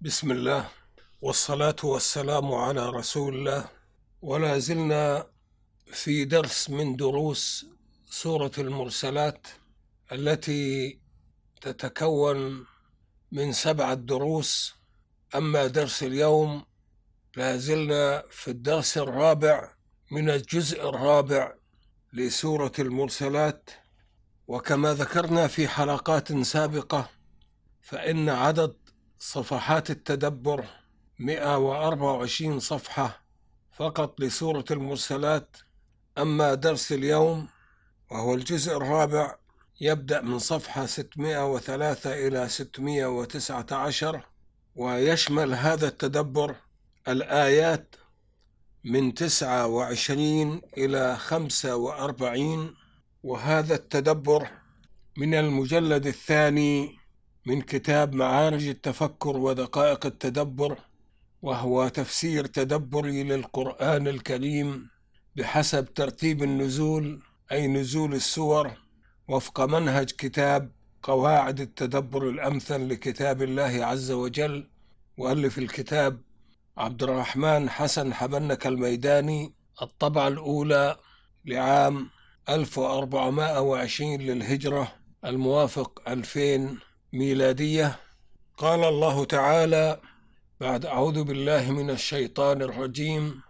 بسم الله والصلاة والسلام على رسول الله. ولا زلنا في درس من دروس سورة المرسلات التي تتكون من سبعة دروس أما درس اليوم لا زلنا في الدرس الرابع من الجزء الرابع لسورة المرسلات. وكما ذكرنا في حلقات سابقة فإن عدد صفحات التدبر 124 صفحة فقط لسورة المرسلات. أما درس اليوم وهو الجزء الرابع يبدأ من صفحة 603 إلى 619 ويشمل هذا التدبر الآيات من 29 إلى 45 وهذا التدبر من المجلد الثاني من كتاب معارج التفكر ودقائق التدبر وهو تفسير تدبري للقرآن الكريم بحسب ترتيب النزول أي نزول السور وفق منهج كتاب قواعد التدبر الأمثل لكتاب الله عز وجل. مؤلف الكتاب عبد الرحمن حسن حبنك الميداني الطبعة الأولى لعام 1420 للهجرة الموافق 2000 ميلادية. قال الله تعالى بعد أعوذ بالله من الشيطان الرجيم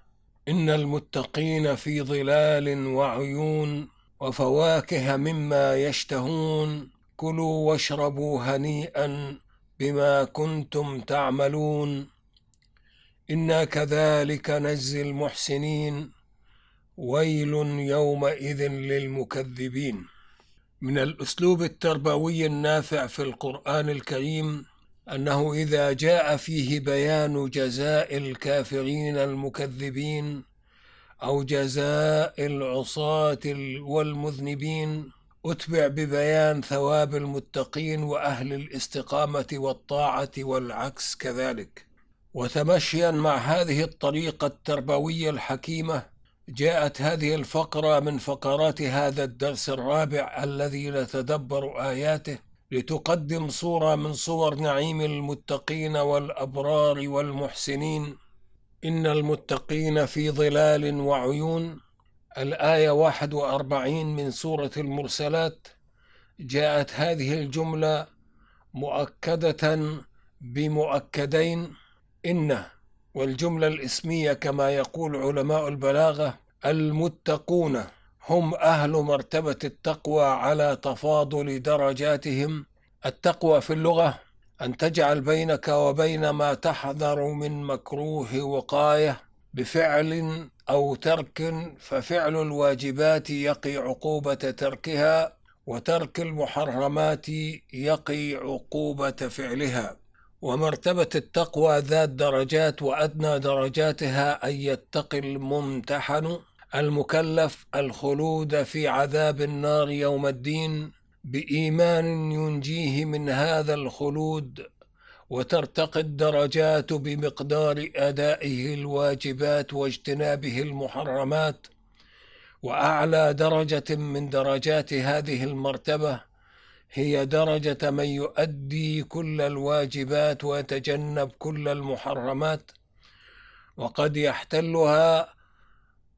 إن المتقين في ظلال وعيون وفواكه مما يشتهون. كلوا واشربوا هنيئا بما كنتم تعملون. إنا كذلك نجزي المحسنين. ويل يومئذ للمكذبين. من الأسلوب التربوي النافع في القرآن الكريم أنه إذا جاء فيه بيان جزاء الكافرين المكذبين أو جزاء العصاة والمذنبين أتبع ببيان ثواب المتقين وأهل الاستقامة والطاعة والعكس كذلك. وتمشيا مع هذه الطريقة التربوية الحكيمة جاءت هذه الفقرة من فقرات هذا الدرس الرابع الذي نتدبر آياته لتقدم صورة من صور نعيم المتقين والأبرار والمحسنين. إن المتقين في ظلال وعيون. الآية 41 من سورة المرسلات. جاءت هذه الجملة مؤكدة بمؤكدين. إن والجملة الإسمية كما يقول علماء البلاغة المتقون هم أهل مرتبة التقوى على تفاضل درجاتهم. التقوى في اللغة أن تجعل بينك وبين ما تحذر من مكروه وقاية بفعل أو ترك ففعل الواجبات يقي عقوبة تركها وترك المحرمات يقي عقوبة فعلها. ومرتبة التقوى ذات درجات وأدنى درجاتها أن يتقي الممتحن المكلف الخلود في عذاب النار يوم الدين بإيمان ينجيه من هذا الخلود وترتقي الدرجات بمقدار أدائه الواجبات واجتنابه المحرمات وأعلى درجة من درجات هذه المرتبة هي درجة من يؤدي كل الواجبات ويتجنب كل المحرمات وقد يحتلها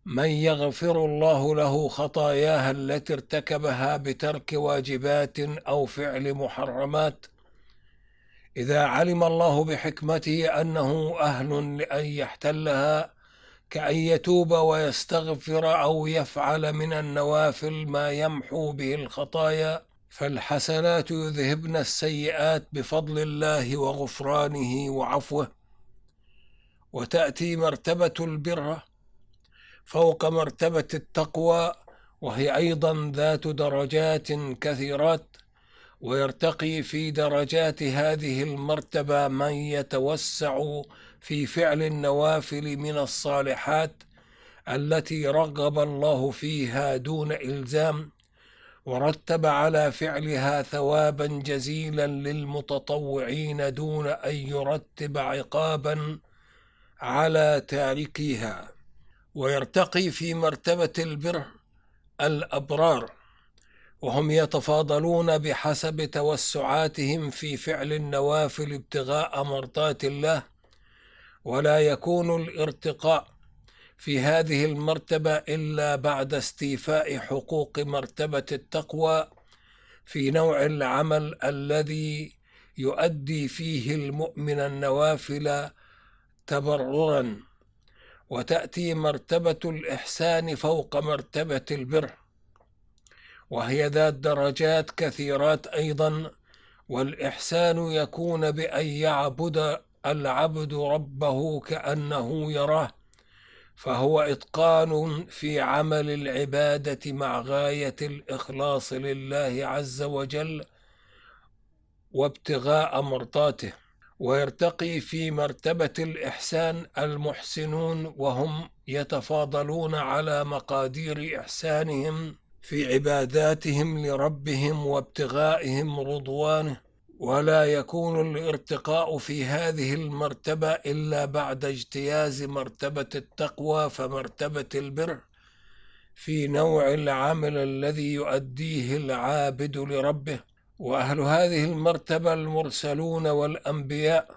من يغفر الله له خطاياها التي ارتكبها بترك واجبات أو فعل محرمات. إذا علم الله بحكمته أنه أهل لأن يحتلها كأن يتوب ويستغفر أو يفعل من النوافل ما يمحو به الخطايا فالحسنات يذهبن السيئات بفضل الله وغفرانه وعفوه وتأتي مرتبة البر فوق مرتبة التقوى وهي أيضا ذات درجات كثيرات ويرتقي في درجات هذه المرتبة من يتوسع في فعل النوافل من الصالحات التي رغب الله فيها دون إلزام. ورتب على فعلها ثوابا جزيلا للمتطوعين دون أن يرتب عقابا على تاركيها. ويرتقي في مرتبة البر الأبرار وهم يتفاضلون بحسب توسعاتهم في فعل النوافل ابتغاء مرضات الله ولا يكون الارتقاء في هذه المرتبة إلا بعد استيفاء حقوق مرتبة التقوى في نوع العمل الذي يؤدي فيه المؤمن النوافل تبررا وتأتي مرتبة الإحسان فوق مرتبة البر. وهي ذات درجات كثيرات أيضا والإحسان يكون بأن يعبد العبد ربه كأنه يراه. فهو إتقان في عمل العبادة مع غاية الإخلاص لله عز وجل وابتغاء مرضاته ويرتقي في مرتبة الإحسان المحسنون وهم يتفاضلون على مقادير إحسانهم في عباداتهم لربهم وابتغائهم رضوانه. ولا يكون الارتقاء في هذه المرتبة إلا بعد اجتياز مرتبة التقوى فمرتبة البر في نوع العمل الذي يؤديه العابد لربه. وأهل هذه المرتبة المرسلون والأنبياء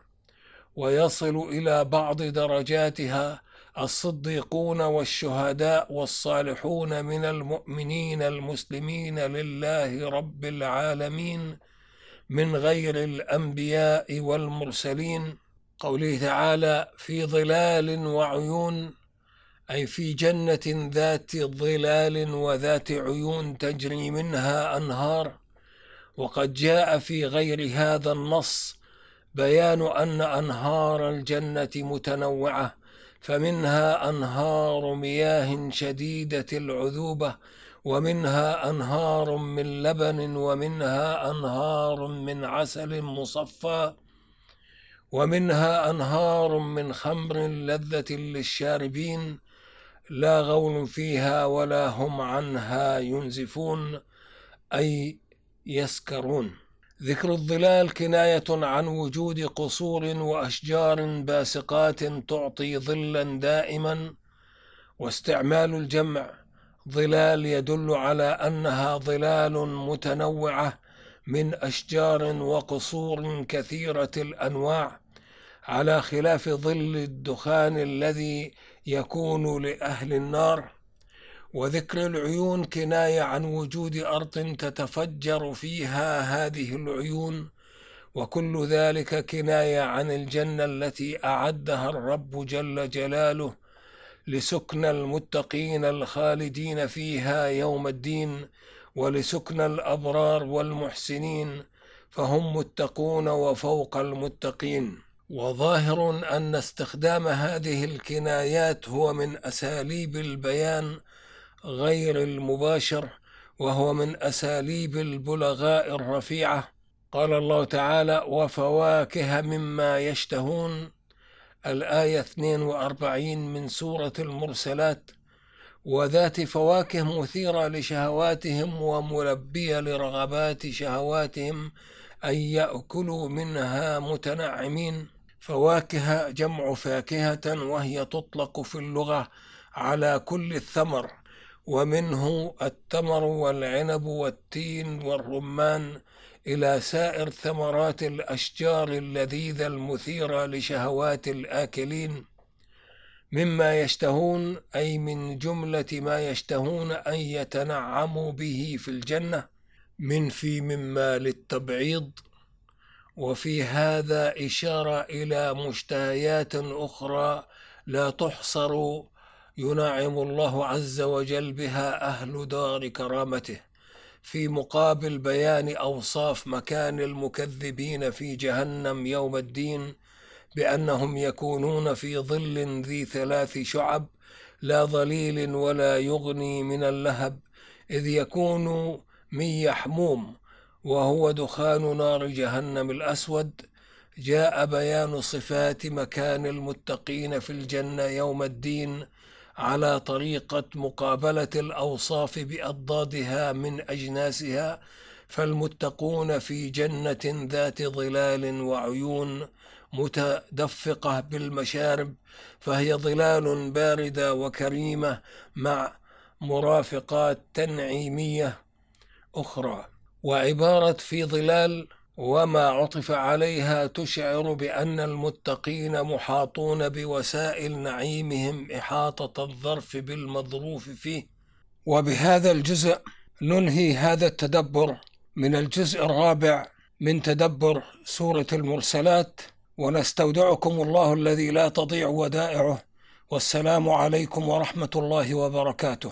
ويصل إلى بعض درجاتها الصديقون والشهداء والصالحون من المؤمنين المسلمين لله رب العالمين من غير الأنبياء والمرسلين. قوله تعالى في ظلال وعيون أي في جنة ذات ظلال وذات عيون تجري منها أنهار. وقد جاء في غير هذا النص بيان أن أنهار الجنة متنوعة فمنها أنهار مياه شديدة العذوبة ومنها أنهار من لبن ومنها أنهار من عسل مصفى ومنها أنهار من خمر لذة للشاربين لا غول فيها ولا هم عنها ينزفون أي يسكرون. ذكر الظلال كناية عن وجود قصور وأشجار باسقات تعطي ظلا دائما واستعمال الجمع ظلال يدل على أنها ظلال متنوعة من أشجار وقصور كثيرة الأنواع على خلاف ظل الدخان الذي يكون لأهل النار وذكر العيون كناية عن وجود أرض تتفجر فيها هذه العيون وكل ذلك كناية عن الجنة التي أعدها الرب جل جلاله لسكن المتقين الخالدين فيها يوم الدين ولسكن الأبرار والمحسنين فهم متقون وفوق المتقين. وظاهر أن استخدام هذه الكنايات هو من أساليب البيان غير المباشر وهو من أساليب البلغاء الرفيعة. قال الله تعالى وفواكه مما يشتهون الآية 42 من سورة المرسلات وذات فواكه مثيرة لشهواتهم وملبية لرغبات شهواتهم أن يأكلوا منها متنعمين. فواكه جمع فاكهة وهي تطلق في اللغة على كل الثمر ومنه التمر والعنب والتين والرمان إلى سائر ثمرات الأشجار اللذيذة المثيرة لشهوات الآكلين مما يشتهون أي من جملة ما يشتهون أن يتنعموا به في الجنة من في مما للتبعيض وفي هذا إشارة إلى مشتهيات أخرى لا تحصر ينعم الله عز وجل بها أهل دار كرامته. في مقابل بيان أوصاف مكان المكذبين في جهنم يوم الدين بأنهم يكونون في ظل ذي ثلاث شعب لا ظليل ولا يغني من اللهب إذ يكون من يحموم وهو دخان نار جهنم الأسود. جاء بيان صفات مكان المتقين في الجنة يوم الدين على طريقة مقابلة الأوصاف بأضدادها من أجناسها فالمتقون في جنة ذات ظلال وعيون متدفقة بالمشارب فهي ظلال باردة وكريمة مع مرافقات تنعيمية أخرى. وعبارة في ظلال وما عطف عليها تشعر بأن المتقين محاطون بوسائل نعيمهم إحاطة الظرف بالمظروف فيه. وبهذا الجزء ننهي هذا التدبر من الجزء الرابع من تدبر سورة المرسلات. ونستودعكم الله الذي لا تضيع ودائعه. والسلام عليكم ورحمة الله وبركاته.